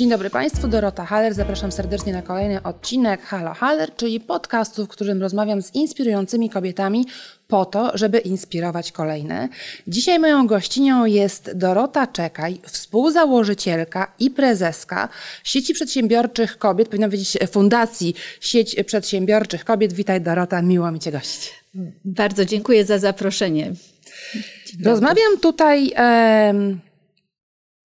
Dzień dobry Państwu, Dorota Haller. Zapraszam serdecznie na kolejny odcinek Halo Haller, czyli podcastu, w którym rozmawiam z inspirującymi kobietami po to, żeby inspirować kolejne. Dzisiaj moją gościnią jest Dorota Czekaj, współzałożycielka i prezeska sieci przedsiębiorczych kobiet, powinna powiedzieć Fundacji Sieć Przedsiębiorczych Kobiet. Witaj Dorota, miło mi Cię gościć. Bardzo dziękuję za zaproszenie. Rozmawiam tutaj em,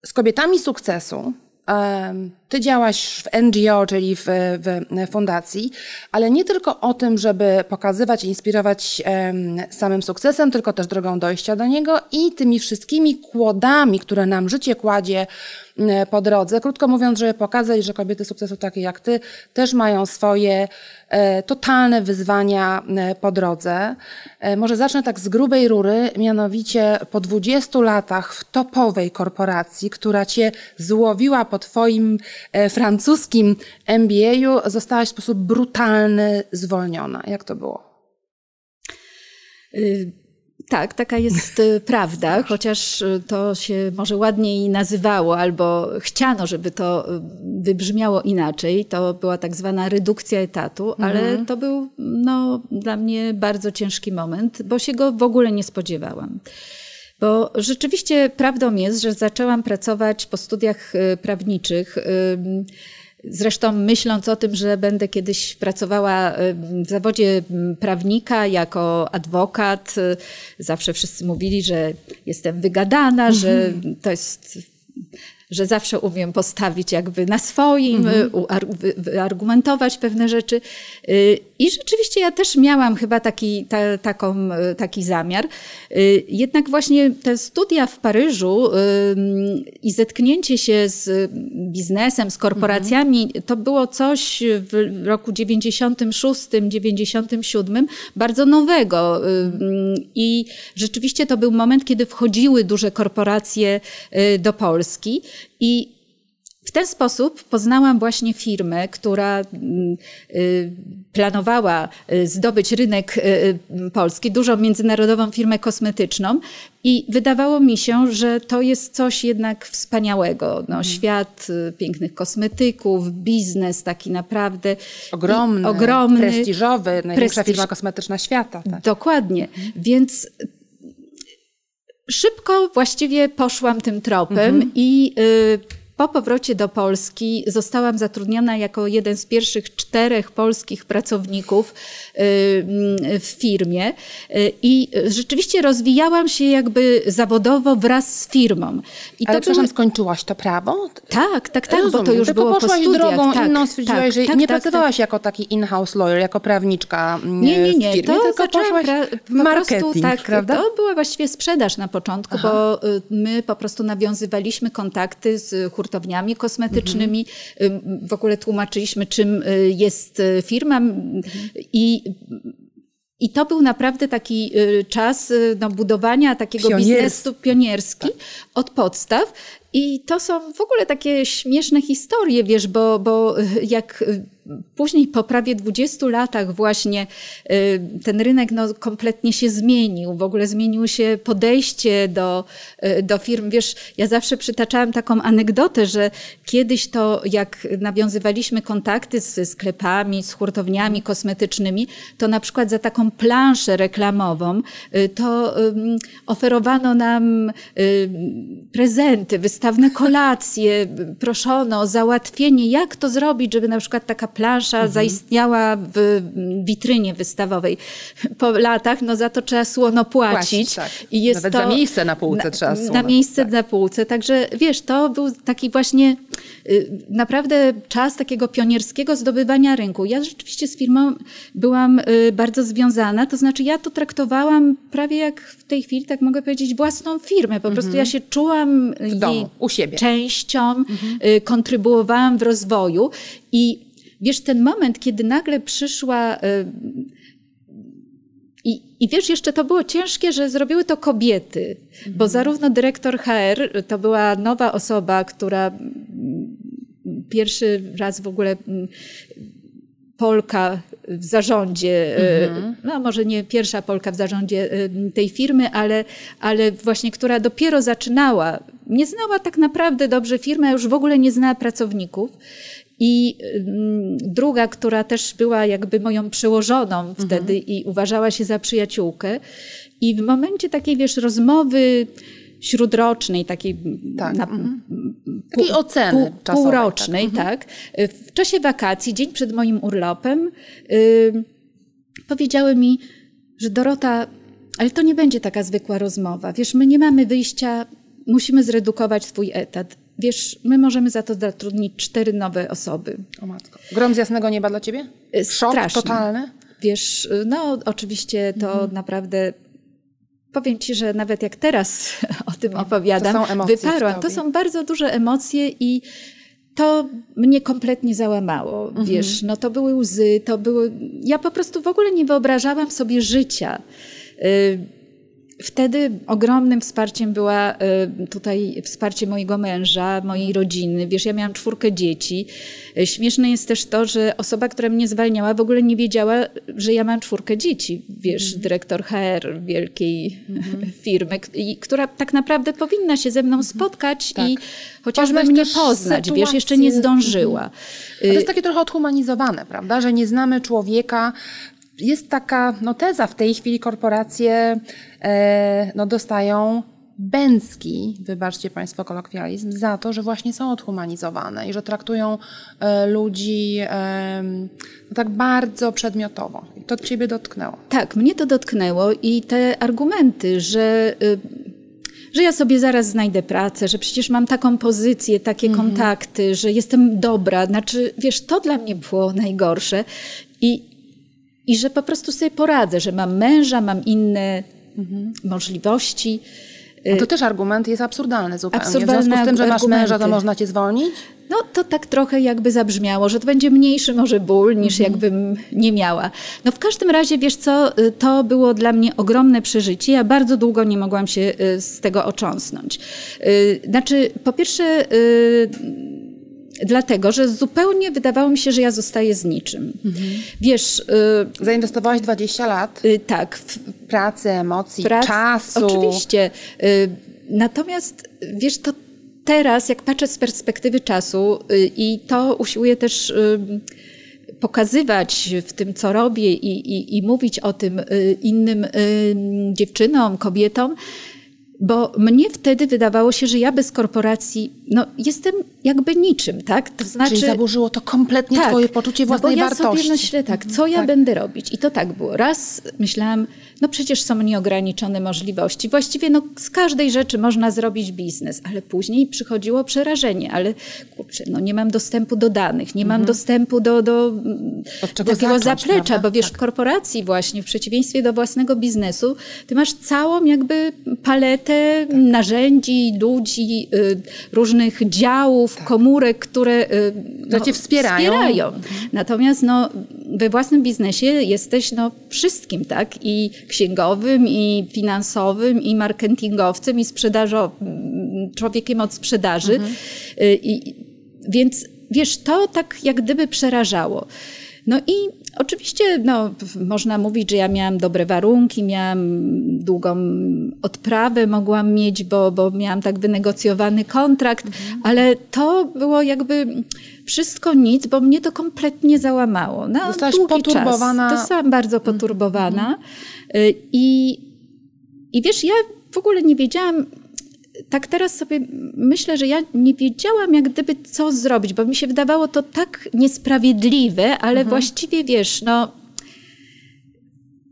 z kobietami sukcesu, Um, ty działaś w NGO, czyli w, w, fundacji, ale nie tylko o tym, żeby pokazywać, inspirować samym sukcesem, tylko też drogą dojścia do niego i tymi wszystkimi kłodami, które nam życie kładzie po drodze. Krótko mówiąc, żeby pokazać, że kobiety sukcesu takie jak ty też mają swoje e, totalne wyzwania po drodze. E, może zacznę tak z grubej rury, mianowicie po 20 latach w topowej korporacji, która cię złowiła po twoim francuskim MBA-u, zostałaś w sposób brutalny zwolniona. Jak to było? Y tak, taka jest y, prawda, chociaż y, to się może ładniej nazywało, albo chciano, żeby to wybrzmiało inaczej. To była tak zwana redukcja etatu, ale mhm. to był no, dla mnie bardzo ciężki moment, bo się go w ogóle nie spodziewałam. Bo rzeczywiście prawdą jest, że zaczęłam pracować po studiach prawniczych Zresztą myśląc o tym, że będę kiedyś pracowała w zawodzie prawnika jako adwokat, zawsze wszyscy mówili, że jestem wygadana, że mhm. to jest że zawsze umiem postawić jakby na swoim, mhm. wyargumentować pewne rzeczy. Y, I rzeczywiście ja też miałam chyba taki, ta, taką, taki zamiar. Y, jednak właśnie te studia w Paryżu i zetknięcie się z biznesem, z korporacjami, mhm. to było coś w roku 96, 97 bardzo nowego. I rzeczywiście to był moment, kiedy wchodziły duże korporacje y, do Polski. I w ten sposób poznałam właśnie firmę, która mm, y, planowała y, zdobyć rynek y, polski, dużą międzynarodową firmę kosmetyczną i wydawało mi się, że to jest coś jednak wspaniałego. No, mhm. Świat pięknych kosmetyków, biznes taki naprawdę ogromny, ogromny prestiżowy, największa prestiż... firma kosmetyczna świata. Tak. Dokładnie. Mhm. Więc Szybko właściwie poszłam tym tropem mhm. i y, po powrocie do Polski zostałam zatrudniona jako jeden z pierwszych czterech polskich pracowników y, w firmie y, i rzeczywiście rozwijałam się jakby zawodowo wraz z firmą. I Ale to przepraszam, były... skończyłaś to prawo? Tak, tak, tak, Rozumiem. bo to już Ty było po drogą tak, inną, stwierdziłaś, tak, że tak, nie tak, pracowałaś tak. jako taki in-house lawyer, jako prawniczka mm, nie, nie, nie. w firmie, to tylko poszłaś w marketing, prostu, tak, prawda? To była właściwie sprzedaż na początku, Aha. bo y, my po prostu nawiązywaliśmy kontakty z hurtowniami kosmetycznymi, kosmetycznymi. W ogóle tłumaczyliśmy, czym y, jest y, firma i i to był naprawdę taki y, czas no, budowania takiego biznesu pionierski tak. od podstaw. I to są w ogóle takie śmieszne historie, wiesz, bo, bo jak Później po prawie 20 latach właśnie y, ten rynek no, kompletnie się zmienił. W ogóle zmieniło się podejście do, y, do firm. Wiesz, ja zawsze przytaczałam taką anegdotę, że kiedyś to jak nawiązywaliśmy kontakty z sklepami, z hurtowniami kosmetycznymi, to na przykład za taką planszę reklamową y, to oferowano nam prezenty, wystawne kolacje, proszono o załatwienie, jak to zrobić, żeby na przykład taka plansza mhm. zaistniała w witrynie wystawowej. Po latach, no za to trzeba słono płacić. tak. I jest Nawet to, za miejsce na półce na, trzeba słono. Na miejsce tak. na półce. Także wiesz, to był taki właśnie y, naprawdę czas takiego pionierskiego zdobywania rynku. Ja rzeczywiście z firmą byłam y, bardzo związana, to znaczy ja to traktowałam prawie jak w tej chwili, tak mogę powiedzieć, własną firmę. Po prostu ja mhm. się czułam w domu, jej u siebie. częścią, mhm. Y, kontrybuowałam w rozwoju i Wiesz, ten moment, kiedy nagle przyszła. Y, I, I wiesz, jeszcze to było ciężkie, że zrobiły to kobiety, bo mhm. zarówno dyrektor HR to była nowa osoba, która pierwszy raz w ogóle Polka w zarządzie, y, mhm. no może nie pierwsza Polka w zarządzie y, tej firmy, ale, ale właśnie która dopiero zaczynała nie znała tak naprawdę dobrze firmy, a już w ogóle nie znała pracowników. I mm, druga, która też była jakby moją przełożoną mhm. wtedy i uważała się za przyjaciółkę. I w momencie takiej, wiesz, rozmowy śródrocznej, takiej, tak. na, mhm. takiej oceny pół, półrocznej, tak. tak. W czasie wakacji, dzień przed moim urlopem, yy, powiedziały mi, że Dorota, ale to nie będzie taka zwykła rozmowa. Wiesz, my nie mamy wyjścia, musimy zredukować swój etat. Wiesz, my możemy za to zatrudnić cztery nowe osoby. O matko. Grom z jasnego nieba dla ciebie? Y, Szok Strasznie. totalny? Wiesz, no oczywiście to mhm. naprawdę powiem ci, że nawet jak teraz o tym opowiadam, to są wyparłam. To są bardzo duże emocje i to mnie kompletnie załamało. Mhm. Wiesz, no to były łzy, to były. Ja po prostu w ogóle nie wyobrażałam sobie życia. Y, Wtedy ogromnym wsparciem była y, tutaj wsparcie mojego męża, mojej rodziny. Wiesz, ja miałam czwórkę dzieci. Y, śmieszne jest też to, że osoba, która mnie zwalniała, w ogóle nie wiedziała, że ja mam czwórkę dzieci. Wiesz, mm. dyrektor HR wielkiej mm -hmm. firmy, która tak naprawdę powinna się ze mną mhm. spotkać tak. i chociażby Poznać mnie poznać, sytuację. wiesz, jeszcze nie zdążyła. Mm. To jest takie trochę odhumanizowane, prawda, że nie znamy człowieka, jest taka no, teza w tej chwili korporacje e, no, dostają bęcki, wybaczcie Państwo kolokwializm, za to, że właśnie są odhumanizowane i że traktują e, ludzi e, no, tak bardzo przedmiotowo. To Ciebie dotknęło. Tak, mnie to dotknęło i te argumenty, że y, że ja sobie zaraz znajdę pracę, że przecież mam taką pozycję, takie mhm. kontakty, że jestem dobra. Znaczy, wiesz, to dla mnie było najgorsze. I i że po prostu sobie poradzę, że mam męża, mam inne mhm. możliwości. A to też argument jest absurdalny zupełnie. Absurdalny w związku z tym, że masz męża, to można cię zwolnić? No to tak trochę jakby zabrzmiało, że to będzie mniejszy może ból niż mhm. jakbym nie miała. No w każdym razie, wiesz co, y, to było dla mnie ogromne przeżycie. Ja bardzo długo nie mogłam się y, z tego ocząsnąć. Y, znaczy, po pierwsze dlatego, że zupełnie wydawało mi się, że ja zostaję z niczym. Mhm. Wiesz... Y, Zainwestowałaś 20 lat? Y, tak. W pracy, emocji, prac, czasu. Oczywiście. Y, natomiast, wiesz, to teraz, jak patrzę z perspektywy czasu y, i to usiłuję też y, pokazywać w tym, co robię i, i, i mówić o tym y, innym dziewczynom, kobietom, bo mnie wtedy wydawało się, że ja bez korporacji no, jestem jakby niczym, tak? To znaczy, Czyli zaburzyło to kompletnie tak, twoje poczucie własnej no bo ja wartości. sobie myślę tak, co ja tak. będę robić? I to tak było. Raz myślałam, no przecież są nieograniczone możliwości. Właściwie no, z każdej rzeczy można zrobić biznes, ale później przychodziło przerażenie, ale kurczę, no nie mam dostępu do danych, nie mam mhm. dostępu do, do takiego zacząć, zaplecza, prawda? bo wiesz, tak. w korporacji właśnie, w przeciwieństwie do własnego biznesu, ty masz całą jakby paletę narzędzi, ludzi, y, różnych działów, tak. komórek, które, y, no, cię wspierają. wspierają. Mhm. Natomiast no, we własnym biznesie jesteś no, wszystkim, tak? I księgowym, i finansowym, i marketingowcem, i sprzedażowym, człowiekiem od sprzedaży. Mhm. Y, I, więc wiesz, to tak jak gdyby przerażało. No i oczywiście no, można mówić, że ja miałam dobre warunki, miałam długą odprawę, mogłam mieć, bo, bo miałam tak wynegocjowany kontrakt, mhm. ale to było jakby wszystko nic, bo mnie to kompletnie załamało. Na Zostałaś poturbowana. Czas. Zostałam bardzo mhm. poturbowana. Mhm. I, I wiesz, ja w ogóle nie wiedziałam, tak teraz sobie myślę, że ja nie wiedziałam jak gdyby co zrobić, bo mi się wydawało to tak niesprawiedliwe, ale mhm. właściwie wiesz, no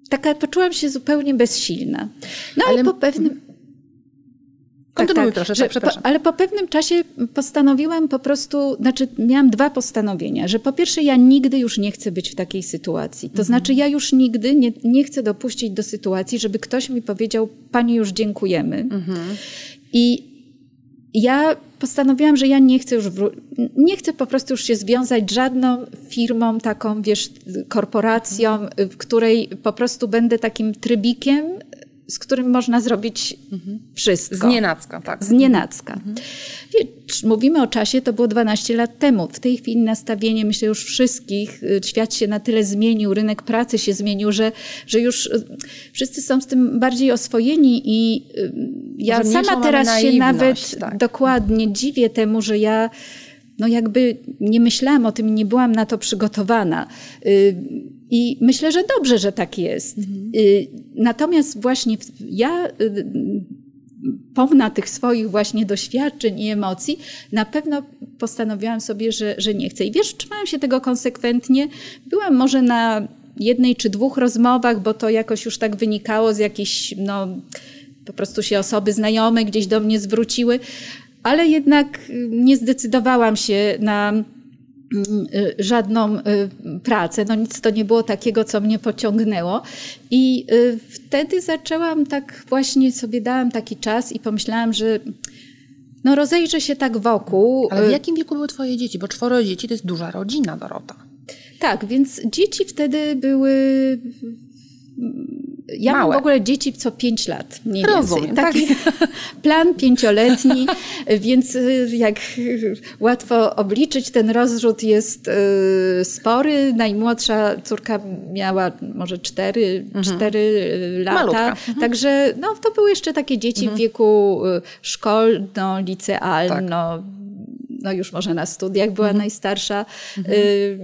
taka poczułam się zupełnie bezsilna. No ale, po pewnym... Kontynuuj tak, tak, proszę, tak, przepraszam. Po, ale po pewnym czasie postanowiłam po prostu, znaczy miałam dwa postanowienia, że po pierwsze ja nigdy już nie chcę być w takiej sytuacji. To mhm. znaczy ja już nigdy nie, nie chcę dopuścić do sytuacji, żeby ktoś mi powiedział, pani już dziękujemy. Mhm. I ja postanowiłam, że ja nie chcę już, nie chcę po prostu już się związać żadną firmą taką, wiesz, korporacją, w której po prostu będę takim trybikiem z którym można zrobić wszystko. Z nienacka, tak. Z nienacka. Wiesz, mówimy o czasie, to było 12 lat temu. W tej chwili nastawienie, myślę, już wszystkich, y, świat się na tyle zmienił, rynek pracy się zmienił, że, że już y, wszyscy są z tym bardziej oswojeni i y, ja Że sama teraz się nawet tak. dokładnie dziwię temu, że ja no jakby nie myślałam o tym, nie byłam na to przygotowana. Y, I myślę, że dobrze, że tak jest. Y, Natomiast właśnie ja y, pomna tych swoich właśnie doświadczeń i emocji, na pewno postanowiłam sobie, że, że nie chcę. I wiesz, trzymałam się tego konsekwentnie. Byłam może na jednej czy dwóch rozmowach, bo to jakoś już tak wynikało z jakichś, no, po prostu się osoby znajome gdzieś do mnie zwróciły, ale jednak y, nie zdecydowałam się na mm, y, żadną y, pracę. No nic to nie było takiego, co mnie pociągnęło. I wtedy zaczęłam tak właśnie sobie dałam taki czas i pomyślałam, że no rozejrzę się tak wokół. Ale w jakim wieku były twoje dzieci? Bo czworo dzieci to jest duża rodzina, Dorota. Tak, więc dzieci wtedy były. Ja Małe. mam w ogóle dzieci co 5 lat. Mniej Rozumiem, tak. Taki plan pięcioletni, więc y, jak y, łatwo obliczyć, ten rozrzut jest y, spory. Najmłodsza córka miała może 4, cztery lata. Mhm. Malutka. Mhm. Także no, to były jeszcze takie dzieci w wieku y, szkolno-licealno. No już może na studiach była Mhm. najstarsza. Y,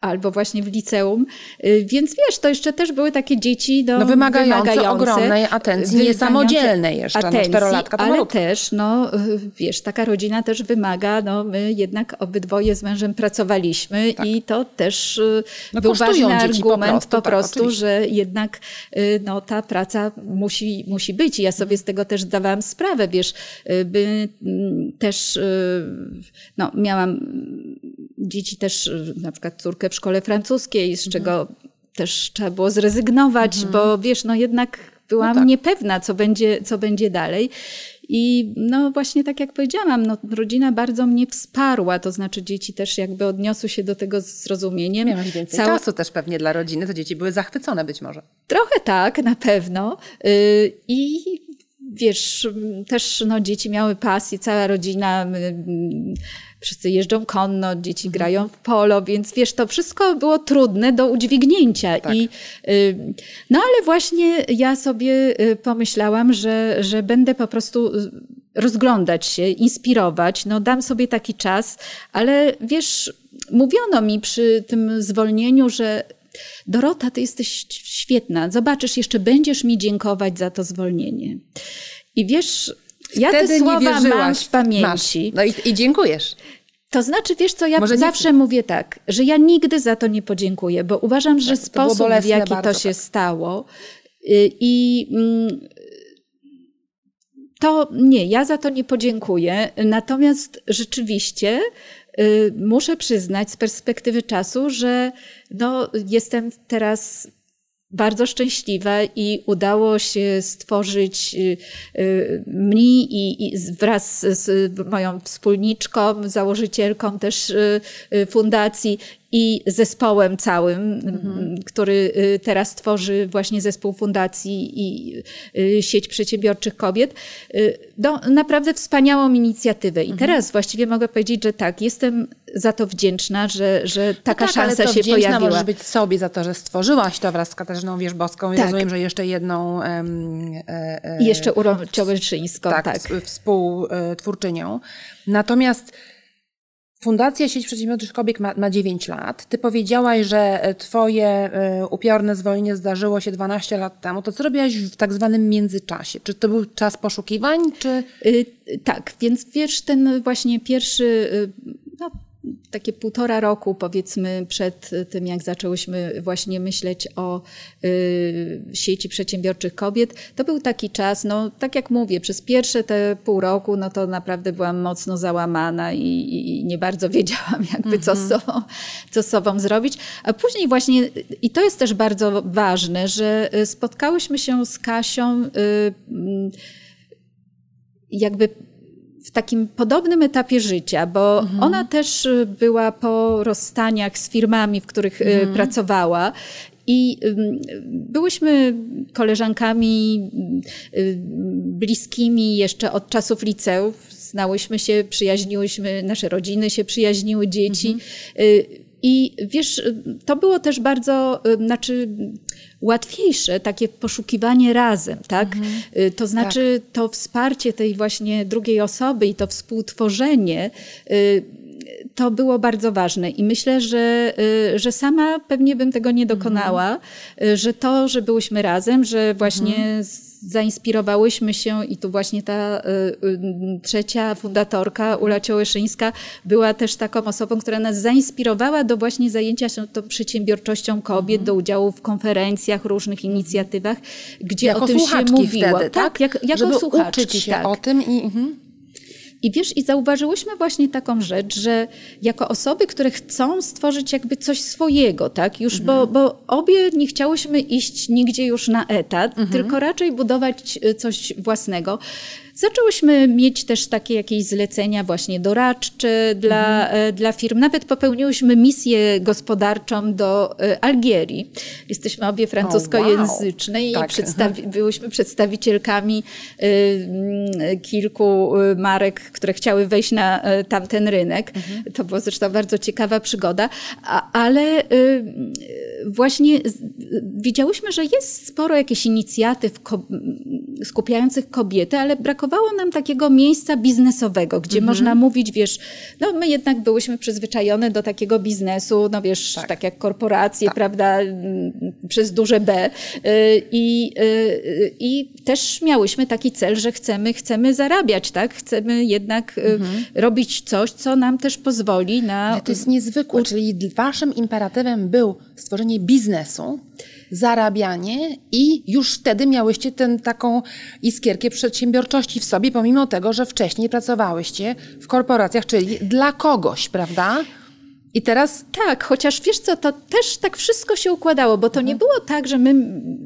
albo właśnie w liceum. Y, Więc wiesz, to jeszcze też były takie dzieci no, No wymagające ogromnej atencji, wymagające niesamodzielnej jeszcze, no, atencji, czterolatka to ale malutko. też, no y, wiesz, taka rodzina też wymaga, no my jednak obydwoje z mężem pracowaliśmy i to też y, Tak. No, był ważny dzieci po argument prostu, po tak, prostu, oczywiście. że jednak no, ta praca musi, musi być i ja sobie z tego też zdawałam sprawę, wiesz, by mm, też, no miałam dzieci też, y, na przykład córkę w szkole francuskiej, z czego też trzeba było zrezygnować, bo wiesz, no jednak byłam tak. niepewna, co będzie, co będzie dalej. I no właśnie tak jak powiedziałam, no, rodzina bardzo mnie wsparła, to znaczy dzieci też jakby odniosły się do tego z zrozumieniem. Miałaś więcej Cała- czasu też pewnie dla rodziny, to dzieci były zachwycone być może. Trochę tak, na pewno. Y, I wiesz, też no, dzieci miały pasję, cała rodzina, m, wszyscy jeżdżą konno, dzieci grają w polo, więc wiesz, to wszystko było trudne do udźwignięcia. Tak. I, y, no ale właśnie ja sobie y, pomyślałam, że, że będę po prostu y, rozglądać się, inspirować, no dam sobie taki czas, ale wiesz, mówiono mi przy tym zwolnieniu, że Dorota, ty jesteś świetna. Zobaczysz, jeszcze będziesz mi dziękować za to zwolnienie. I wiesz, ja te Wtedy nie słowa mam w pamięci. Masz. No i, i dziękujesz. To znaczy, wiesz co, ja Może nie- zawsze mówię tak, że ja nigdy za to nie podziękuję, bo uważam, że Tak, sposób, w jaki bardzo, to się tak. stało y, i mm, to nie, ja za to nie podziękuję. Natomiast rzeczywiście y, muszę przyznać z perspektywy czasu, że no, jestem teraz bardzo szczęśliwa i udało się stworzyć y, y, mi i, i wraz z moją wspólniczką, założycielką też y, fundacji i zespołem całym, który y, teraz tworzy właśnie zespół fundacji i y, sieć przedsiębiorczych kobiet, y, no, naprawdę wspaniałą inicjatywę. I teraz właściwie mogę powiedzieć, że tak, jestem za to wdzięczna, że, że taka no tak, ale szansa to się pojawiła. możesz być sobie za to, że stworzyłaś to wraz z Katarzyną Wierzbowską Tak. rozumiem, że jeszcze jedną em, e, e, jeszcze Urą tak, tak. współtwórczynią. Natomiast Fundacja Sieć Przedsiębiorczych Kobiet ma, ma 9 lat. Ty powiedziałaś, że e, twoje e, upiorne zwolnienie zdarzyło się 12 lat temu. To co robiłaś w tak zwanym międzyczasie? Czy to był czas poszukiwań, czy... Y, y, Tak, więc wiesz, ten właśnie pierwszy, y, no, takie półtora roku powiedzmy przed tym, jak zaczęłyśmy właśnie myśleć o y, sieci przedsiębiorczych kobiet, to był taki czas, no tak jak mówię, przez pierwsze te pół roku, no to naprawdę byłam mocno załamana i, i, i nie bardzo wiedziałam jakby co, z sobą, co z sobą zrobić. A później właśnie, i to jest też bardzo ważne, że y, spotkałyśmy się z Kasią y, jakby w takim podobnym etapie życia, bo ona też y, była po rozstaniach z firmami, w których y, pracowała. I byłyśmy koleżankami bliskimi jeszcze od czasów liceów. Znałyśmy się, przyjaźniłyśmy, nasze rodziny się przyjaźniły, dzieci. Mhm. I wiesz, to było też bardzo, znaczy łatwiejsze takie poszukiwanie razem, tak? Mhm. Y, to znaczy tak. to wsparcie tej właśnie drugiej osoby i to współtworzenie y, to było bardzo ważne i myślę, że, y, że sama pewnie bym tego nie dokonała, mhm. że to, że byłyśmy razem, że właśnie mhm zainspirowałyśmy się i tu właśnie ta y, y, trzecia fundatorka, Ula Ciołyszyńska, była też taką osobą, która nas zainspirowała do właśnie zajęcia się tą przedsiębiorczością kobiet, do udziału w konferencjach, różnych inicjatywach, gdzie jako o tym się mówiło. Wtedy, tak? tak? Jak, jako Żeby słuchaczki, uczyć się tak. o tym i... Mhm. I wiesz, i zauważyłyśmy właśnie taką rzecz, że jako osoby, które chcą stworzyć jakby coś swojego, tak? Już, mhm. bo, bo obie nie chciałyśmy iść nigdzie już na etat, mhm. tylko raczej budować y, coś własnego. Zaczęłyśmy mieć też takie jakieś zlecenia właśnie doradcze dla, mhm. E, dla firm. Nawet popełniłyśmy misję gospodarczą do e, Algierii. Jesteśmy obie francuskojęzyczne oh, wow. i przedstawi byłyśmy przedstawicielkami y, kilku marek, które chciały wejść na tamten rynek. Mhm. To była zresztą bardzo ciekawa przygoda, A, ale właśnie widziałyśmy, że jest sporo jakichś inicjatyw skupiających kobiety, ale brakowało nam takiego miejsca biznesowego, gdzie mhm. można mówić, wiesz, no my jednak byłyśmy przyzwyczajone do takiego biznesu, no wiesz, tak, tak jak korporacje, tak. prawda, przez duże B. Y, I, y, I też miałyśmy taki cel, że chcemy, chcemy zarabiać, tak? Chcemy jednak y, mhm. robić coś, co nam też pozwoli na... Ale to jest niezwykłe, czyli waszym imperatywem był stworzenie biznesu, zarabianie i już wtedy miałyście tę taką iskierkę przedsiębiorczości w sobie, pomimo tego, że wcześniej pracowałyście w korporacjach, czyli dla kogoś, prawda? I teraz tak, chociaż wiesz co, to też tak wszystko się układało, bo to mhm. nie było tak, że my,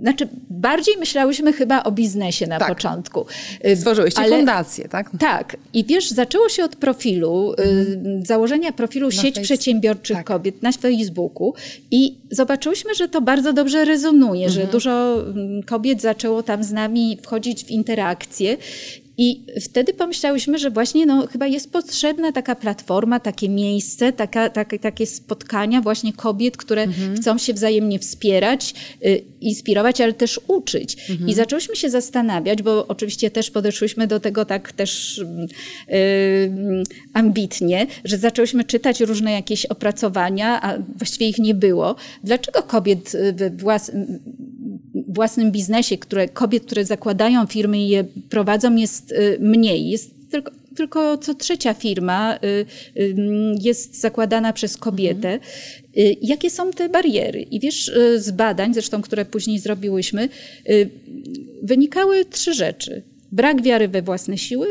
znaczy bardziej myślałyśmy chyba o biznesie na tak. początku. Y, Stworzyłyście Ale, fundację, tak? Tak. I wiesz, zaczęło się od profilu, y, mhm. założenia profilu na sieć face... przedsiębiorczych tak. kobiet na Facebooku i zobaczyłyśmy, że to bardzo dobrze rezonuje, mhm. że dużo mm, kobiet zaczęło tam z nami wchodzić w interakcje i wtedy pomyślałyśmy, że właśnie no, chyba jest potrzebna taka platforma, takie miejsce, taka, takie, takie spotkania właśnie kobiet, które mhm. chcą się wzajemnie wspierać, y, inspirować, ale też uczyć. Mhm. I zaczęłyśmy się zastanawiać, bo oczywiście też podeszłyśmy do tego tak też y, ambitnie, że zaczęłyśmy czytać różne jakieś opracowania, a właściwie ich nie było. Dlaczego kobiet we włas własnym biznesie, które, kobiet, które zakładają firmy i je prowadzą, jest y, mniej. Jest tylko, tylko co trzecia firma y, y, jest zakładana przez kobietę. Jakie są te bariery? I wiesz, z badań, zresztą, które później zrobiłyśmy, wynikały trzy rzeczy. Brak wiary we własne siły,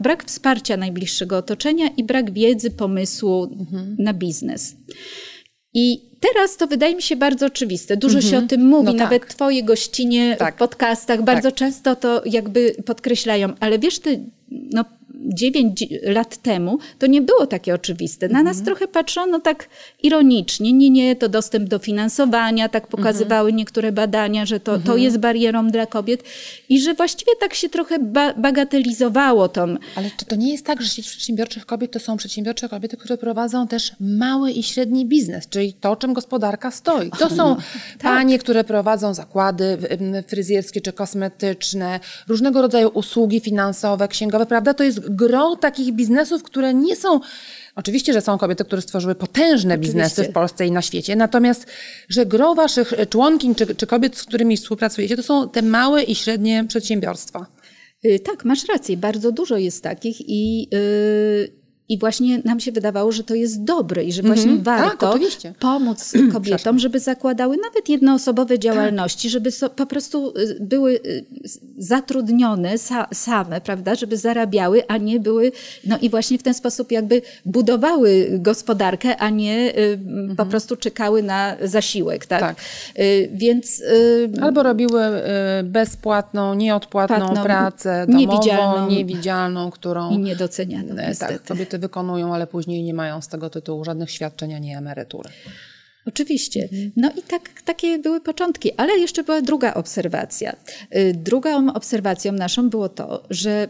brak wsparcia najbliższego otoczenia i brak wiedzy, pomysłu mhm. na biznes. I teraz to wydaje mi się bardzo oczywiste. Dużo mm -hmm. się o tym mówi, no nawet tak. twoje gościnie tak. w podcastach bardzo tak. często to jakby podkreślają. Ale wiesz, ty no, 9 lat temu to nie było takie oczywiste. Na nas mhm. trochę patrzono tak ironicznie. Nie, nie, to dostęp do finansowania, tak pokazywały mhm. niektóre badania, że to, to mhm. jest barierą dla kobiet i że właściwie tak się trochę ba bagatelizowało tą. Ale czy to nie jest tak, że sieć przedsiębiorczych kobiet to są przedsiębiorcze kobiety, które prowadzą też mały i średni biznes, czyli to, czym gospodarka stoi. To są no, panie, tak. które prowadzą zakłady fryzjerskie czy kosmetyczne, różnego rodzaju usługi finansowe, księgowe, prawda? To jest gro takich biznesów, które nie są Oczywiście, że są kobiety, które stworzyły potężne Oczywiście. biznesy w Polsce i na świecie, natomiast, że gro waszych członkiń czy, czy kobiet, z którymi współpracujecie, to są te małe i średnie przedsiębiorstwa. Y, tak, masz rację, bardzo dużo jest takich i, yy, i właśnie nam się wydawało, że to jest dobre i że właśnie mm -hmm. warto tak, pomóc kobietom, żeby zakładały nawet jednoosobowe tak. działalności, tak. żeby so, po prostu y, były y, zatrudnione sa, same, prawda, żeby zarabiały, a nie były, no i właśnie w ten sposób jakby budowały gospodarkę, a nie mm -hmm. po prostu czekały na zasiłek, tak? tak. Więc... Albo robiły bezpłatną, nieodpłatną Płatną, pracę domową, niewidzialną, niewidzialną, którą... I niedocenianą, tak, kobiety wykonują, ale później nie mają z tego tytułu żadnych świadczeń ani emerytury. Oczywiście. No i tak, takie były początki, ale jeszcze była druga obserwacja. Y, drugą obserwacją naszą było to, że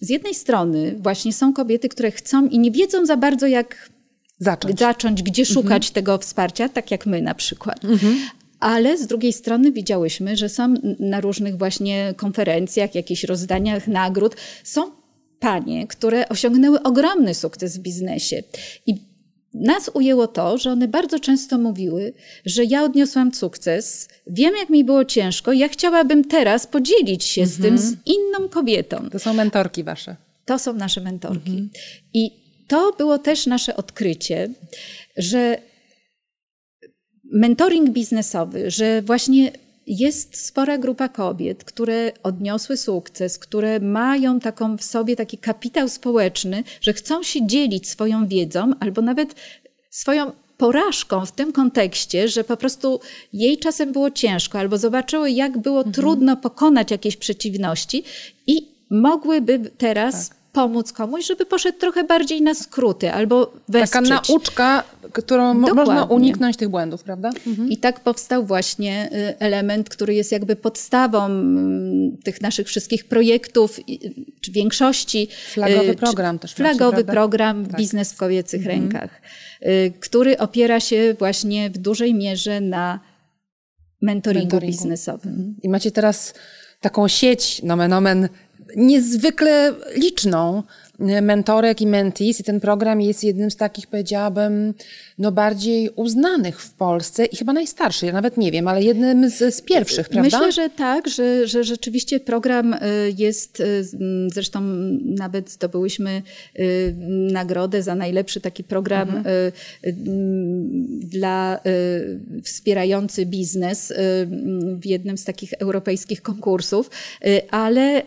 z jednej strony właśnie są kobiety, które chcą i nie wiedzą za bardzo, jak Zacząć. zacząć gdzie szukać tego wsparcia, tak jak my na przykład. Ale z drugiej strony widziałyśmy, że są na różnych właśnie konferencjach, jakichś rozdaniach nagród, są panie, które osiągnęły ogromny sukces w biznesie. I nas ujęło to, że one bardzo często mówiły, że ja odniosłam sukces, wiem jak mi było ciężko, ja chciałabym teraz podzielić się z tym z inną kobietą. To są mentorki wasze. To są nasze mentorki. I to było też nasze odkrycie, że mentoring biznesowy, że właśnie jest spora grupa kobiet, które odniosły sukces, które mają taką w sobie taki kapitał społeczny, że chcą się dzielić swoją wiedzą albo nawet swoją porażką w tym kontekście, że po prostu jej czasem było ciężko, albo zobaczyły, jak było trudno pokonać jakieś przeciwności i mogłyby teraz pomóc komuś, żeby poszedł trochę bardziej na skróty albo wesprzeć. Taka nauczka, którą mo- można Dokładnie. uniknąć tych błędów, prawda? I tak powstał właśnie y, element, który jest jakby podstawą tych naszych wszystkich projektów, czy większości. Flagowy y, czy- program też macie, Flagowy prawda? program Tak. Biznes w kobiecych rękach, y, który opiera się właśnie w dużej mierze na mentoringu, Mentoringu. biznesowym. I macie teraz taką sieć, nomen omen, niezwykle liczną e, mentorek i mentees i ten program jest jednym z takich, powiedziałabym, no bardziej uznanych w Polsce i chyba najstarszy, ja nawet nie wiem, ale jednym z, z pierwszych, prawda? Myślę, że tak, że, że rzeczywiście program y, jest, m, zresztą nawet zdobyłyśmy nagrodę za najlepszy taki program Mhm. dla wspierający biznes w jednym z takich europejskich konkursów, ale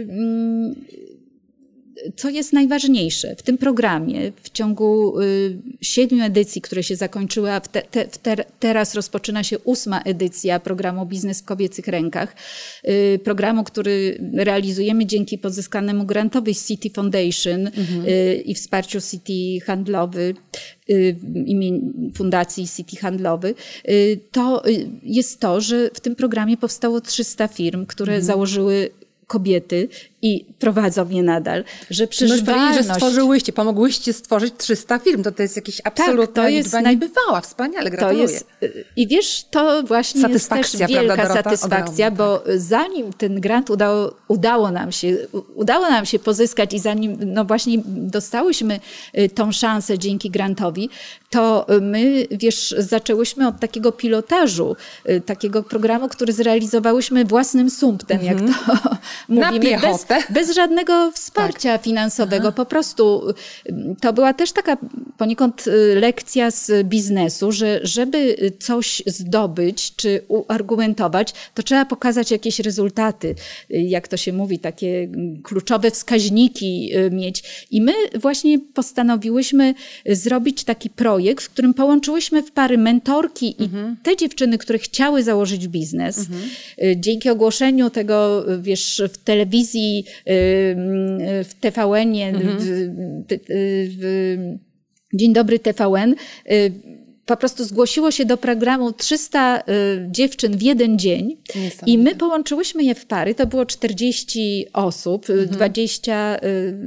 y, co jest najważniejsze w tym programie, w ciągu y, siedmiu edycji, które się zakończyły, a te, te, teraz rozpoczyna się ósma edycja programu Biznes w kobiecych rękach, y, programu, który realizujemy dzięki pozyskanemu grantowi City Foundation y, i wsparciu City Handlowy, imię Fundacji City Handlowy, to jest to, że w tym programie powstało 300 firm, które założyły kobiety i prowadzą je nadal, że przeżywalność... że stworzyłyście, pomogłyście stworzyć 300 firm. To, to jest jakiś absolutna to jest liczba naj- niebywała. Wspaniale, To gratuluję. jest, y, I wiesz, to właśnie jest też wielka prawda, Dorota? satysfakcja, Ogromna, bo zanim ten grant udało, udało nam się, udało nam się pozyskać i zanim no właśnie dostałyśmy y, tą szansę dzięki grantowi, to y, my, wiesz, zaczęłyśmy od takiego pilotażu, takiego programu, który zrealizowałyśmy własnym sumptem, jak to mówimy, bez, bez żadnego wsparcia finansowego. Po prostu y, to była też taka poniekąd y, lekcja z biznesu, że żeby coś zdobyć czy uargumentować, to trzeba pokazać jakieś rezultaty. Y, Jak to się mówi, takie mm, kluczowe wskaźniki mieć. I my właśnie postanowiłyśmy zrobić taki projekt, w którym połączyłyśmy w pary mentorki i te dziewczyny, które chciały założyć biznes. Y, Dzięki ogłoszeniu tego, wiesz, w telewizji, y, y, w TVN-ie, w, w, w Dzień dobry TVN, y, po prostu zgłosiło się do programu 300 y, dziewczyn w jeden dzień i my połączyłyśmy je w pary. To było 40 osób, y, 20 y,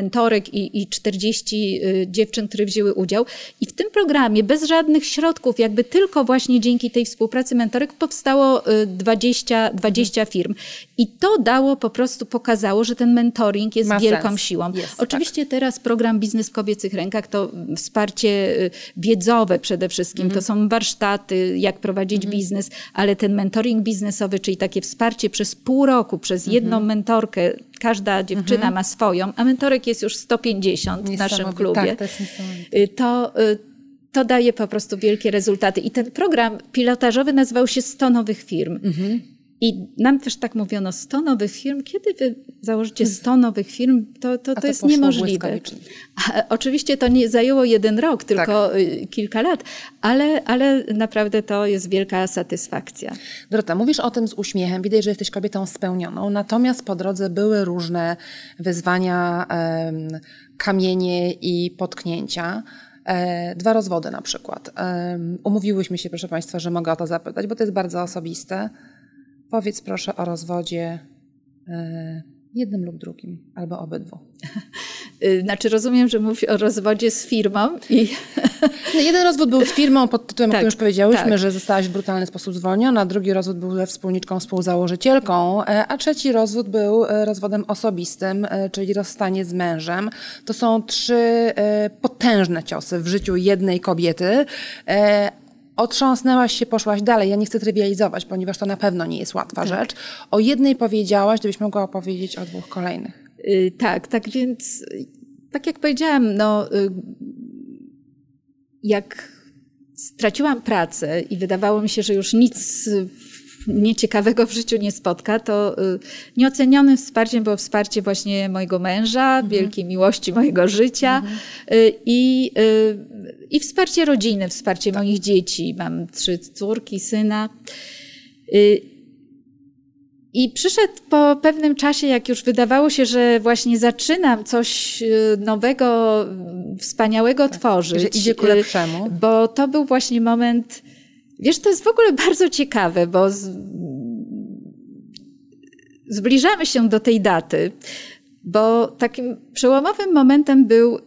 mentorek i, i 40 y, dziewczyn, które wzięły udział. I w tym programie bez żadnych środków, jakby tylko właśnie dzięki tej współpracy mentorek powstało y, 20, 20 firm. I to dało po prostu, pokazało, że ten mentoring jest Ma wielką sens. siłą. Jest, Oczywiście teraz program Biznes w kobiecych rękach to wsparcie y, wiedzowe przede wszystkim. To są warsztaty, jak prowadzić biznes, ale ten mentoring biznesowy, czyli takie wsparcie przez pół roku, przez jedną mentorkę, każda dziewczyna ma swoją, a mentorek jest już 150 w naszym Niesamowite. klubie. Tak, to jest. Y, to, y, to daje po prostu wielkie rezultaty. I ten program pilotażowy nazywał się 100 nowych firm. I nam też tak mówiono, 100 nowych firm, kiedy wy założycie 100 nowych firm, to, to, to, to jest niemożliwe. A, oczywiście to nie zajęło jeden rok, tylko Tak. y, kilka lat, ale, ale naprawdę to jest wielka satysfakcja. Dorota, mówisz o tym z uśmiechem, widać, że jesteś kobietą spełnioną, natomiast po drodze były różne wyzwania, kamienie i potknięcia. E, dwa rozwody na przykład. E, umówiłyśmy się, proszę Państwa, że mogę o to zapytać, bo to jest bardzo osobiste. Powiedz proszę o rozwodzie e, jednym lub drugim, albo obydwu. Y, znaczy rozumiem, że mówi o rozwodzie z firmą. I... No, jeden rozwód był z firmą pod tytułem, tak, o którym już powiedziałyśmy, tak. że zostałaś w brutalny sposób zwolniona, drugi rozwód był ze wspólniczką, współzałożycielką, e, a trzeci rozwód był e, rozwodem osobistym, czyli rozstanie z mężem. To są trzy potężne ciosy w życiu jednej kobiety, otrząsnęłaś się, poszłaś dalej. Ja nie chcę trywializować, ponieważ to na pewno nie jest łatwa tak. rzecz. O jednej powiedziałaś, gdybyś mogła opowiedzieć o dwóch kolejnych. Yy, tak, tak więc, tak jak powiedziałam, no, yy, jak straciłam pracę i wydawało mi się, że już nic nieciekawego w życiu nie spotka, to y, nieocenionym wsparciem było wsparcie właśnie mojego męża, mhm. wielkiej miłości mojego życia mhm. Y, i, y, i wsparcie rodziny, wsparcie moich dzieci. Mam trzy córki, syna. I przyszedł po pewnym czasie, jak już wydawało się, że właśnie zaczynam coś nowego, wspaniałego tak, tworzyć. Że idzie ku lepszemu. Bo to był właśnie moment, Wiesz, to jest w ogóle bardzo ciekawe, bo z... zbliżamy się do tej daty, bo takim przełomowym momentem był, y,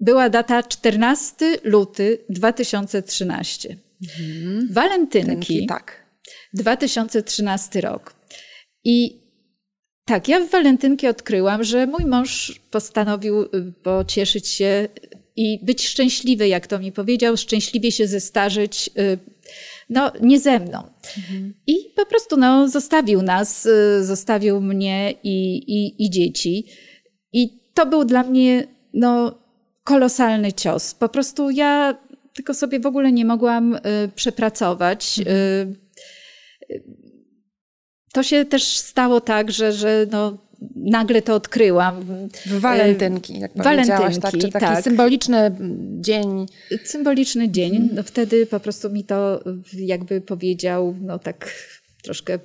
była data 14 luty 2013. Mhm. Walentynki. tak. 2013 rok. I tak, ja w walentynki odkryłam, że mój mąż postanowił y, pocieszyć się i być szczęśliwy, jak to mi powiedział, szczęśliwie się zestarzeć, y, no nie ze mną. Mhm. I po prostu no, zostawił nas, y, zostawił mnie i, i, i dzieci. I to był dla mnie no, kolosalny cios. Po prostu ja tylko sobie w ogóle nie mogłam y, przepracować. Mhm. To się też stało tak, że, że no, nagle to odkryłam. W walentynki, jak walentynki, tak? Czy taki tak. symboliczny dzień. Symboliczny dzień. No wtedy po prostu mi to jakby powiedział, no tak troszkę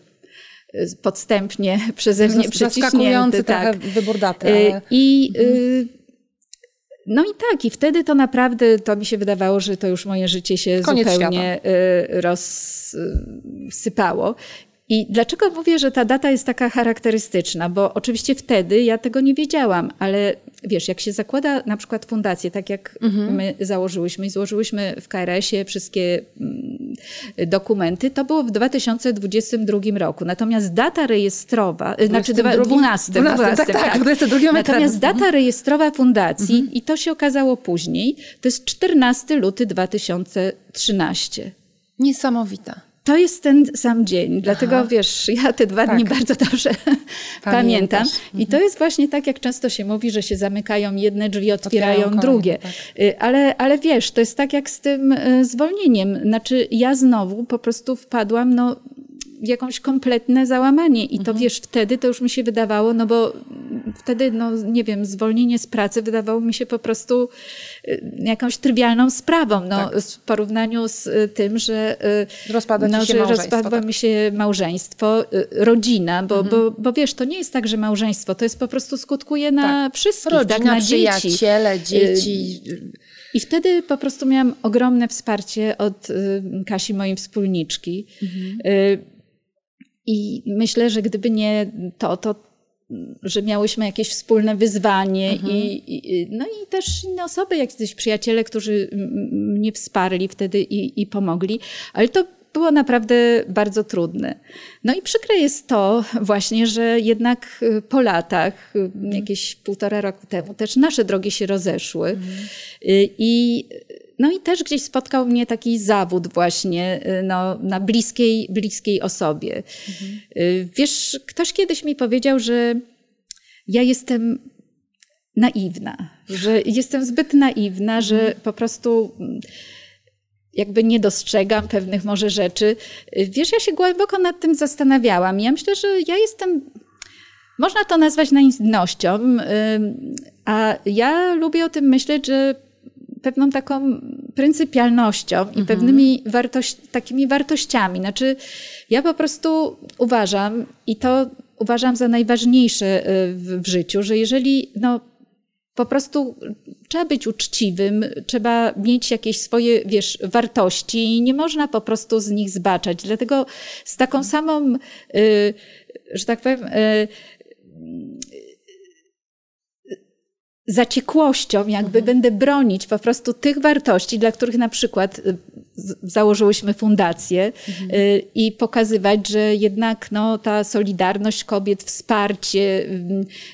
podstępnie przeze mnie przyciśnięty. tak. wybór daty. Y, ale... I mhm. No i tak, i wtedy to naprawdę, to mi się wydawało, że to już moje życie się Koniec zupełnie świata. rozsypało. I dlaczego mówię, że ta data jest taka charakterystyczna? Bo oczywiście wtedy ja tego nie wiedziałam, ale wiesz, jak się zakłada na przykład fundację, tak jak mhm. my założyłyśmy i złożyłyśmy w KRS-ie wszystkie mm, dokumenty, to było w 2022 roku. Natomiast data rejestrowa, 22, znaczy 12, 12, 12 tak, tak, tak. 22 Natomiast data rejestrowa fundacji, mhm. i to się okazało później, to jest 14 luty 2013. Niesamowita. To jest ten sam dzień, dlatego Aha. wiesz, ja te dwa tak. dni bardzo dobrze pamiętam. I to mhm. jest właśnie tak, jak często się mówi, że się zamykają jedne drzwi, otwierają, otwierają drugie. Tak. Y, ale, ale wiesz, to jest tak jak z tym y, zwolnieniem. Znaczy, ja znowu po prostu wpadłam, no jakąś kompletne załamanie. I to mhm. wiesz, wtedy to już mi się wydawało, no bo wtedy, no nie wiem, zwolnienie z pracy wydawało mi się po prostu y, jakąś trywialną sprawą, no, tak. w porównaniu z y, tym, że, y, rozpada no, że rozpadła tak. mi się małżeństwo, rodzina, bo, mhm. bo, bo wiesz, to nie jest tak, że małżeństwo, to jest po prostu skutkuje na tak. wszystkich, Rodzina, tak, na dzieci. przyjaciele, dzieci. I wtedy po prostu miałam ogromne wsparcie od Kasi, mojej wspólniczki. Mhm. I myślę, że gdyby nie to, to że miałyśmy jakieś wspólne wyzwanie mhm. i, i, no i też inne osoby, jakieś przyjaciele, którzy mnie wsparli wtedy i, i pomogli, ale to było naprawdę bardzo trudne. No i przykre jest to właśnie, że jednak y, po latach, y, jakieś półtora roku temu, też nasze drogi się rozeszły mhm. Y, i no i też gdzieś spotkał mnie taki zawód właśnie y, no, na bliskiej, bliskiej osobie. Mhm. Wiesz, ktoś kiedyś mi powiedział, że ja jestem naiwna, że jestem zbyt naiwna, mhm. że po prostu mm, jakby nie dostrzegam pewnych może rzeczy. Wiesz, ja się głęboko nad tym zastanawiałam. Ja myślę, że ja jestem, można to nazwać naiwnością, a ja lubię o tym myśleć, że pewną taką pryncypialnością i mhm. pewnymi takimi wartościami. Znaczy, ja po prostu uważam, i to uważam za najważniejsze y, w, w życiu, że jeżeli no, po prostu trzeba być uczciwym, trzeba mieć jakieś swoje, wiesz, wartości i nie można po prostu z nich zbaczać. Dlatego z taką samą, y, że tak powiem, y, zaciekłością jakby mhm. będę bronić po prostu tych wartości, dla których na przykład y, założyłyśmy fundację mhm. Y, i pokazywać, że jednak no, ta solidarność kobiet, wsparcie,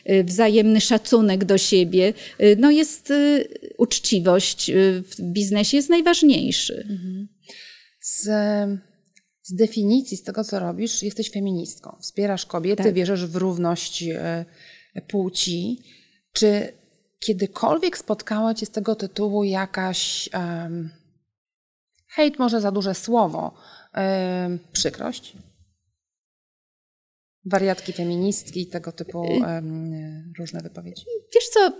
y, wzajemny szacunek do siebie, no jest uczciwość w biznesie jest najważniejszy. Mhm. Z, z definicji, z tego co robisz, jesteś feministką. Wspierasz kobiety, tak. wierzysz w równość płci. Czy kiedykolwiek spotkała Cię z tego tytułu jakaś um, hejt, może za duże słowo, um, przykrość? Wariatki feministki, tego typu um, różne wypowiedzi. Wiesz co,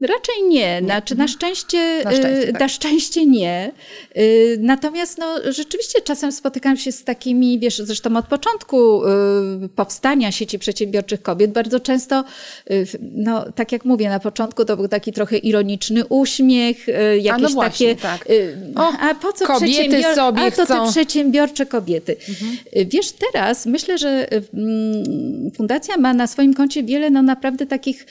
Raczej nie. Znaczy, na, szczęście, na, szczęście, y, tak. na szczęście nie. Y, natomiast no, rzeczywiście czasem spotykam się z takimi, wiesz, zresztą od początku y, powstania sieci przedsiębiorczych kobiet bardzo często, no tak jak mówię, na początku to był taki trochę ironiczny uśmiech, jakieś a no właśnie, takie. Tak. O, a po co kobiety sobie a to chcą. te przedsiębiorcze kobiety. Mhm. Wiesz, teraz myślę, że mm, fundacja ma na swoim koncie wiele no naprawdę takich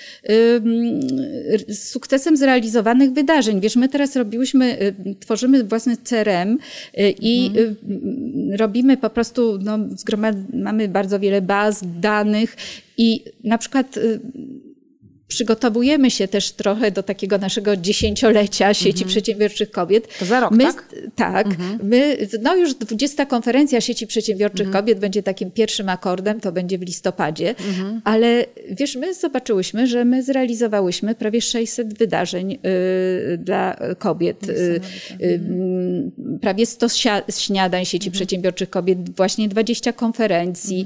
z sukcesem zrealizowanych wydarzeń. Wiesz, my teraz robiłyśmy, y, tworzymy własny CRM y, i mhm. robimy po prostu, no, mamy bardzo wiele baz danych i na przykład przygotowujemy się też trochę do takiego naszego dziesięciolecia sieci mhm. przedsiębiorczych kobiet. To za rok, my, tak? Tak. Mhm. My, no już 20 konferencja sieci przedsiębiorczych mhm. kobiet będzie takim pierwszym akordem, to będzie w listopadzie, mhm. ale wiesz, my zobaczyłyśmy, że my zrealizowałyśmy prawie 600 wydarzeń y, dla kobiet. Y, y, prawie 100 śniadań sieci przedsiębiorczych kobiet, właśnie 20 konferencji,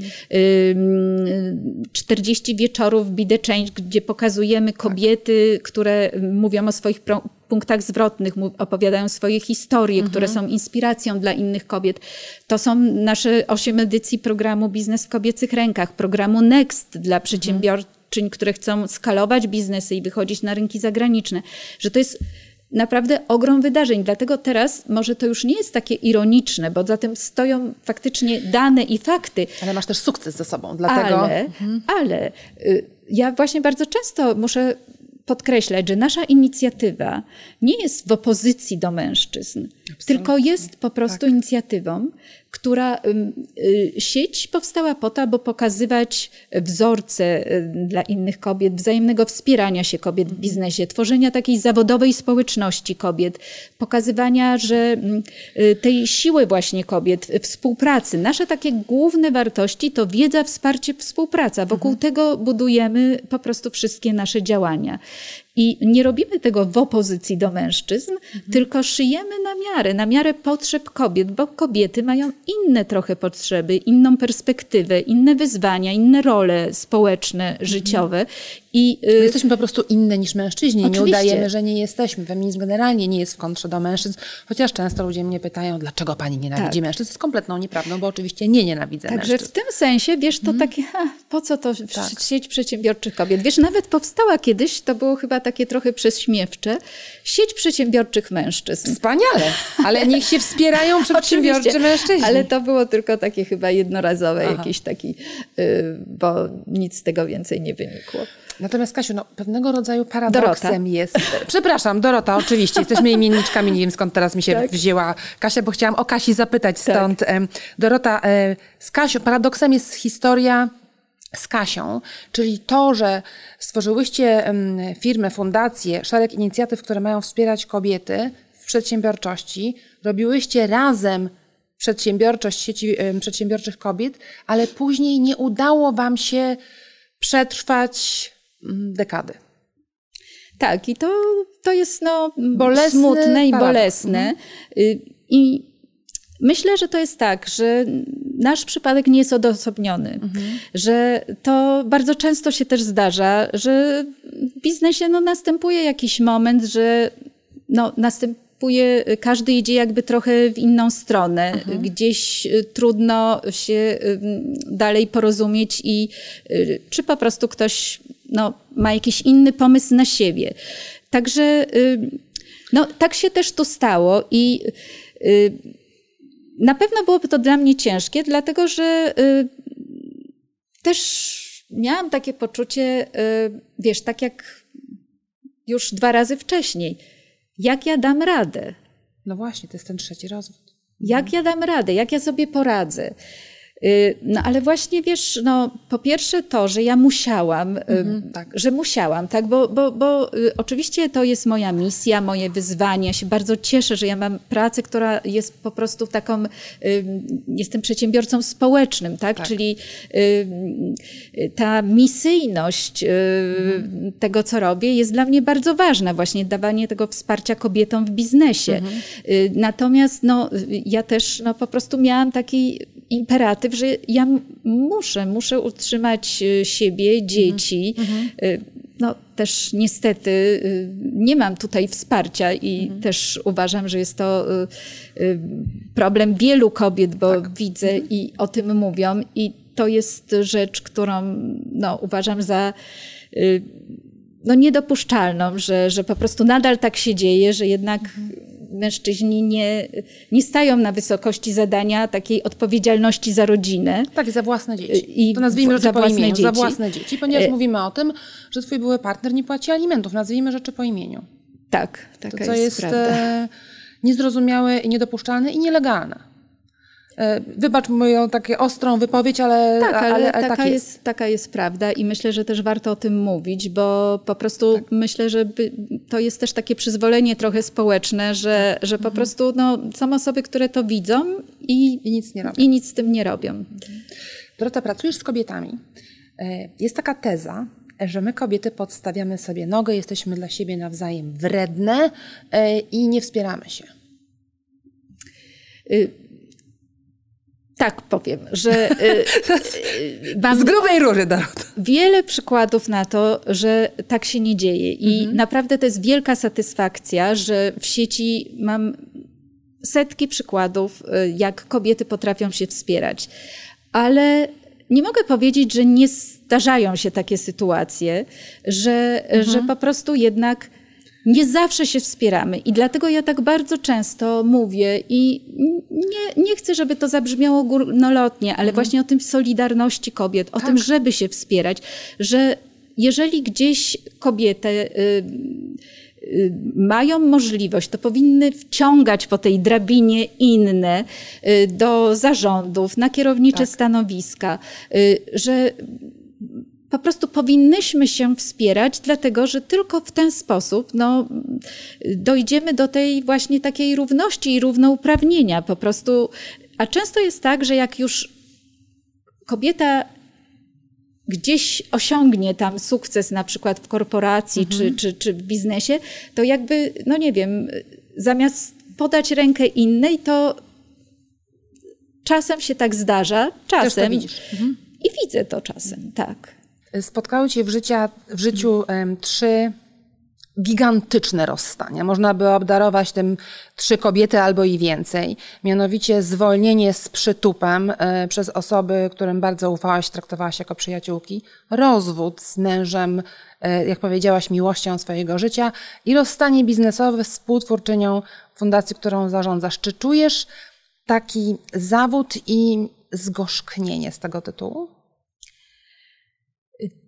40 wieczorów Be The Change, gdzie pokazujemy pokazujemy kobiety, które mówią o swoich punktach zwrotnych, opowiadają swoje historie, mhm. które są inspiracją dla innych kobiet. To są nasze osiem edycji programu Biznes w kobiecych rękach, programu Next dla przedsiębiorczyń, które chcą skalować biznesy i wychodzić na rynki zagraniczne. Że to jest naprawdę ogrom wydarzeń. Dlatego teraz może to już nie jest takie ironiczne, bo za tym stoją faktycznie dane i fakty. Ale masz też sukces ze sobą, dlatego... Ale, mhm. ale y, ja właśnie bardzo często muszę podkreślać, że nasza inicjatywa nie jest w opozycji do mężczyzn, Absolutnie. tylko jest po prostu tak. inicjatywą, która y, sieć powstała po to, aby pokazywać wzorce y, dla innych kobiet, wzajemnego wspierania się kobiet w biznesie, tworzenia takiej zawodowej społeczności kobiet, pokazywania, że y, tej siły właśnie kobiet, współpracy. Nasze takie główne wartości to wiedza, wsparcie, współpraca. Wokół mhm. tego budujemy po prostu wszystkie nasze działania. I nie robimy tego w opozycji do mężczyzn, mhm. tylko szyjemy na miarę, na miarę potrzeb kobiet, bo kobiety mają inne trochę potrzeby, inną perspektywę, inne wyzwania, inne role społeczne, mhm. życiowe. I, y, jesteśmy po prostu inne niż mężczyźni. Oczywiście. Nie udajemy, że nie jesteśmy. Feminizm generalnie nie jest w kontrze do mężczyzn, chociaż często ludzie mnie pytają, dlaczego pani nienawidzi tak. mężczyzn. To jest kompletną nieprawdą, bo oczywiście nie nienawidzę Także mężczyzn. w tym sensie, wiesz, to mhm. takie, ha, po co to tak. sieć przedsiębiorczych kobiet? Wiesz, nawet powstała kiedyś, to było chyba takie trochę prześmiewcze, sieć przedsiębiorczych mężczyzn. Wspaniale, ale niech się wspierają przedsiębiorczy mężczyźni. Ale to było tylko takie chyba jednorazowe, Aha. jakiś taki, y, bo nic z tego więcej nie wynikło. Natomiast Kasiu, no, pewnego rodzaju paradoksem Dorota. jest... Przepraszam, Dorota, oczywiście. Jesteśmy imienniczkami, nie wiem skąd teraz mi się tak. wzięła Kasia, bo chciałam o Kasi zapytać tak. stąd. Tak. Dorota, e, z Kasią, paradoksem jest historia z Kasią, czyli to, że stworzyłyście firmę, fundację, szereg inicjatyw, które mają wspierać kobiety w przedsiębiorczości, robiłyście razem przedsiębiorczość sieci przedsiębiorczych kobiet, ale później nie udało Wam się przetrwać dekady. Tak, i to, to jest no, Bolesny smutne i paradoks. bolesne. Mhm. Y, I myślę, że to jest tak, że nasz przypadek nie jest odosobniony, mhm. że to bardzo często się też zdarza, że w biznesie no, następuje jakiś moment, że no, następuje, każdy idzie jakby trochę w inną stronę. Mhm. Gdzieś y, trudno się dalej porozumieć i y, czy po prostu ktoś no, ma jakiś inny pomysł na siebie. Także no, tak się też to stało i na pewno byłoby to dla mnie ciężkie, dlatego że też miałam takie poczucie, wiesz, tak jak już dwa razy wcześniej. Jak ja dam radę? No właśnie, to jest ten trzeci rozwód. Jak ja dam radę? Jak ja sobie poradzę? Y, no ale właśnie wiesz, no po pierwsze to, że ja musiałam, y, mhm, tak. że musiałam, tak, bo, bo, bo y, oczywiście to jest moja misja, moje wyzwanie. Ja się bardzo cieszę, że ja mam pracę, która jest po prostu taką, jestem przedsiębiorcą społecznym, tak, tak. czyli ta misyjność mhm. tego, co robię, jest dla mnie bardzo ważna, właśnie dawanie tego wsparcia kobietom w biznesie. Mhm. Natomiast no, ja też no, po prostu miałam taki imperatyw, że ja muszę, muszę utrzymać e, siebie, dzieci. Mhm. mhm. E, no też niestety e, nie mam tutaj wsparcia i mhm. też uważam, że jest to problem wielu kobiet, bo tak. widzę mhm. i o tym mówią i to jest rzecz, którą no, uważam za no, niedopuszczalną, że, że po prostu nadal tak się dzieje, że jednak mhm mężczyźni nie, nie stają na wysokości zadania takiej odpowiedzialności za rodzinę. Tak, za własne dzieci. I to nazwijmy rzeczy po imieniu, dzieci. za własne dzieci, ponieważ e... mówimy o tym, że twój były partner nie płaci alimentów. Nazwijmy rzeczy po imieniu. Tak, taka to, co jest, jest prawda. E, niezrozumiałe i niedopuszczalne i nielegalne. E, wybacz moją taką ostrą wypowiedź, ale, tak, ale, ale, taka, tak jest. jest. Taka jest prawda i myślę, że też warto o tym mówić, bo po prostu tak. myślę, że to jest też takie przyzwolenie trochę społeczne, że, że po mhm. prostu no, są osoby, które to widzą i, I, nic nie robią. I nic z tym nie robią. Mhm. Dorota, pracujesz z kobietami. E, jest taka teza, że my kobiety podstawiamy sobie nogę, jesteśmy dla siebie nawzajem wredne e, i nie wspieramy się. Y tak powiem, że y, y, mam z grubej rury, Dorota. Wiele przykładów na to, że tak się nie dzieje i mhm. naprawdę to jest wielka satysfakcja, że w sieci mam setki przykładów, y, jak kobiety potrafią się wspierać. Ale nie mogę powiedzieć, że nie zdarzają się takie sytuacje, że, mhm. że po prostu jednak nie zawsze się wspieramy i dlatego ja tak bardzo często mówię i nie, nie chcę, żeby to zabrzmiało górnolotnie, ale mhm. właśnie o tym solidarności kobiet, o tak. tym, żeby się wspierać, że jeżeli gdzieś kobiety y, y, mają możliwość, to powinny wciągać po tej drabinie inne y, do zarządów, na kierownicze tak. stanowiska, że po prostu powinnyśmy się wspierać, dlatego że tylko w ten sposób no, dojdziemy do tej właśnie takiej równości i równouprawnienia. Po prostu, a często jest tak, że jak już kobieta gdzieś osiągnie tam sukces, na przykład w korporacji mhm. czy, czy, czy w biznesie, to jakby, no nie wiem, zamiast podać rękę innej, to czasem się tak zdarza, czasem. Mhm. I widzę to czasem, tak. Spotkały Cię w, życia, w życiu um, trzy gigantyczne rozstania. Można by obdarować tym trzy kobiety albo i więcej. Mianowicie zwolnienie z przytupem e, przez osoby, którym bardzo ufałaś, traktowałaś jako przyjaciółki, rozwód z mężem, e, jak powiedziałaś, miłością swojego życia i rozstanie biznesowe z współtwórczynią fundacji, którą zarządzasz. Czy czujesz taki zawód i zgorzknienie z tego tytułu?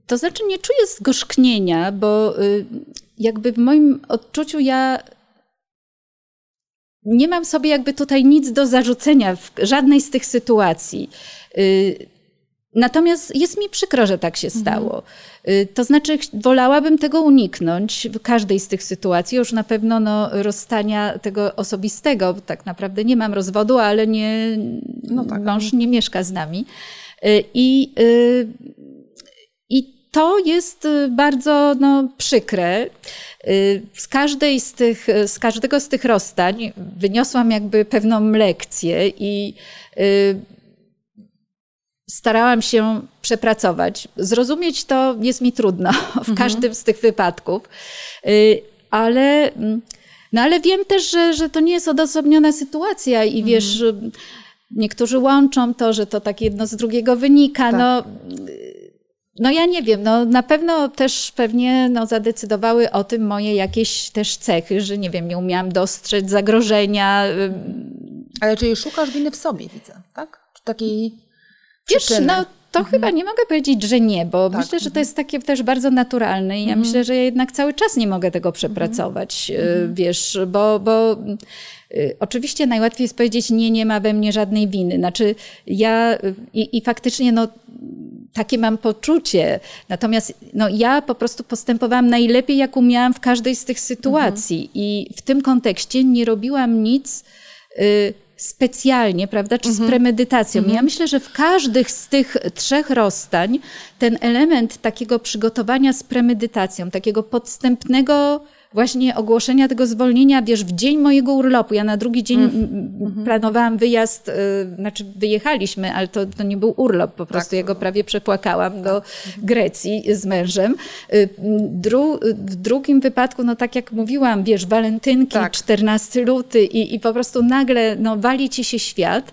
To znaczy nie czuję zgorzknienia, bo y, jakby w moim odczuciu ja nie mam sobie jakby tutaj nic do zarzucenia w żadnej z tych sytuacji. Y, natomiast jest mi przykro, że tak się mhm. stało. Mhm. To znaczy, wolałabym tego uniknąć w każdej z tych sytuacji. Już na pewno no, rozstania tego osobistego, bo tak naprawdę nie mam rozwodu, ale nie, no tak. mąż nie mieszka z nami. I to jest y, bardzo no, przykre. Y, z, każdej z, tych, z każdego z tych rozstań wyniosłam jakby pewną lekcję i y, starałam się przepracować. Zrozumieć to jest mi trudno w mhm. każdym z tych wypadków, ale, no ale wiem też, że, że to nie jest odosobniona sytuacja i mhm. wiesz, niektórzy łączą to, że to tak jedno z drugiego wynika. Tak. No, No ja nie wiem, no na pewno też pewnie no, zadecydowały o tym moje jakieś też cechy, że nie wiem, nie umiałam dostrzec zagrożenia. Ale czyli szukasz winy w sobie, widzę, tak? Czy takiej Wiesz, przyczyny? no to Mhm. chyba nie mogę powiedzieć, że nie, bo Tak, myślę, że to jest takie też bardzo naturalne i ja Mhm. myślę, że ja jednak cały czas nie mogę tego przepracować, y, Mhm. wiesz, bo, bo y, oczywiście najłatwiej jest powiedzieć nie, nie ma we mnie żadnej winy. Znaczy ja y, i, i faktycznie no takie mam poczucie. Natomiast no, ja po prostu postępowałam najlepiej, jak umiałam w każdej z tych sytuacji. I w tym kontekście nie robiłam nic y, specjalnie, prawda, czy z premedytacją. Ja myślę, że w każdych z tych trzech rozstań ten element takiego przygotowania z premedytacją, takiego podstępnego właśnie ogłoszenia tego zwolnienia, wiesz, w dzień mojego urlopu. Ja na drugi dzień mm. planowałam wyjazd, y, znaczy wyjechaliśmy, ale to, to nie był urlop, po prostu ja go prawie przepłakałam do Grecji z mężem. Y, Dru, w drugim wypadku, no tak jak mówiłam, wiesz, walentynki, Tak. 14 luty i, i po prostu nagle no, wali ci się świat.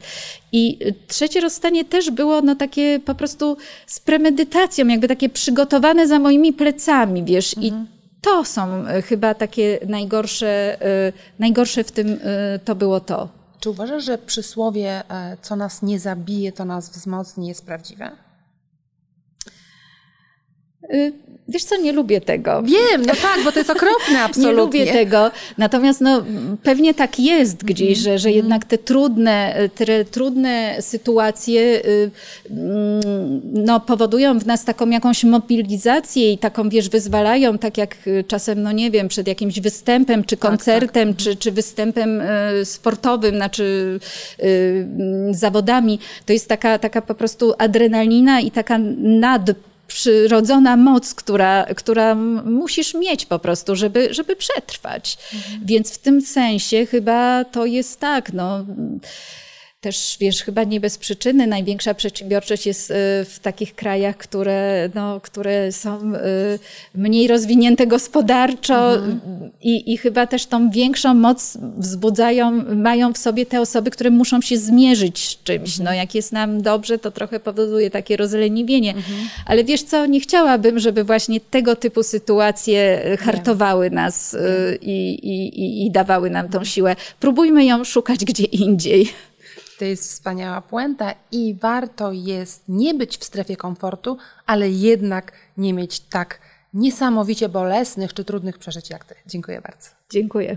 I trzecie rozstanie też było no, takie po prostu z premedytacją, jakby takie przygotowane za moimi plecami, wiesz, i to są e, chyba takie najgorsze, e, najgorsze w tym e, to było to. Czy uważasz, że przysłowie co nas nie zabije, to nas wzmocni jest prawdziwe? Wiesz co, nie lubię tego. Wiem, no tak, bo to jest okropne absolutnie. Nie lubię tego. Natomiast no, pewnie tak jest gdzieś, że, że jednak te trudne, te trudne sytuacje y, no, powodują w nas taką jakąś mobilizację i taką, wiesz, wyzwalają, tak jak czasem, no nie wiem, przed jakimś występem, czy koncertem, Czy, czy występem y, sportowym, znaczy y, zawodami. To jest taka, taka po prostu adrenalina i taka nad przyrodzona moc, która, która musisz mieć po prostu, żeby, żeby przetrwać. Więc w tym sensie chyba to jest tak, no. Też wiesz, chyba nie bez przyczyny największa przedsiębiorczość jest y, w takich krajach, które, no, które są y, mniej rozwinięte gospodarczo i, i chyba też tą większą moc wzbudzają, mają w sobie te osoby, które muszą się zmierzyć z czymś. No, jak jest nam dobrze, to trochę powoduje takie rozleniwienie. Ale wiesz co, nie chciałabym, żeby właśnie tego typu sytuacje y, hartowały nas i, i, i, i dawały nam tą siłę. Próbujmy ją szukać gdzie indziej. To jest wspaniała puenta i warto jest nie być w strefie komfortu, ale jednak nie mieć tak niesamowicie bolesnych czy trudnych przeżyć jak ty. Dziękuję bardzo. Dziękuję.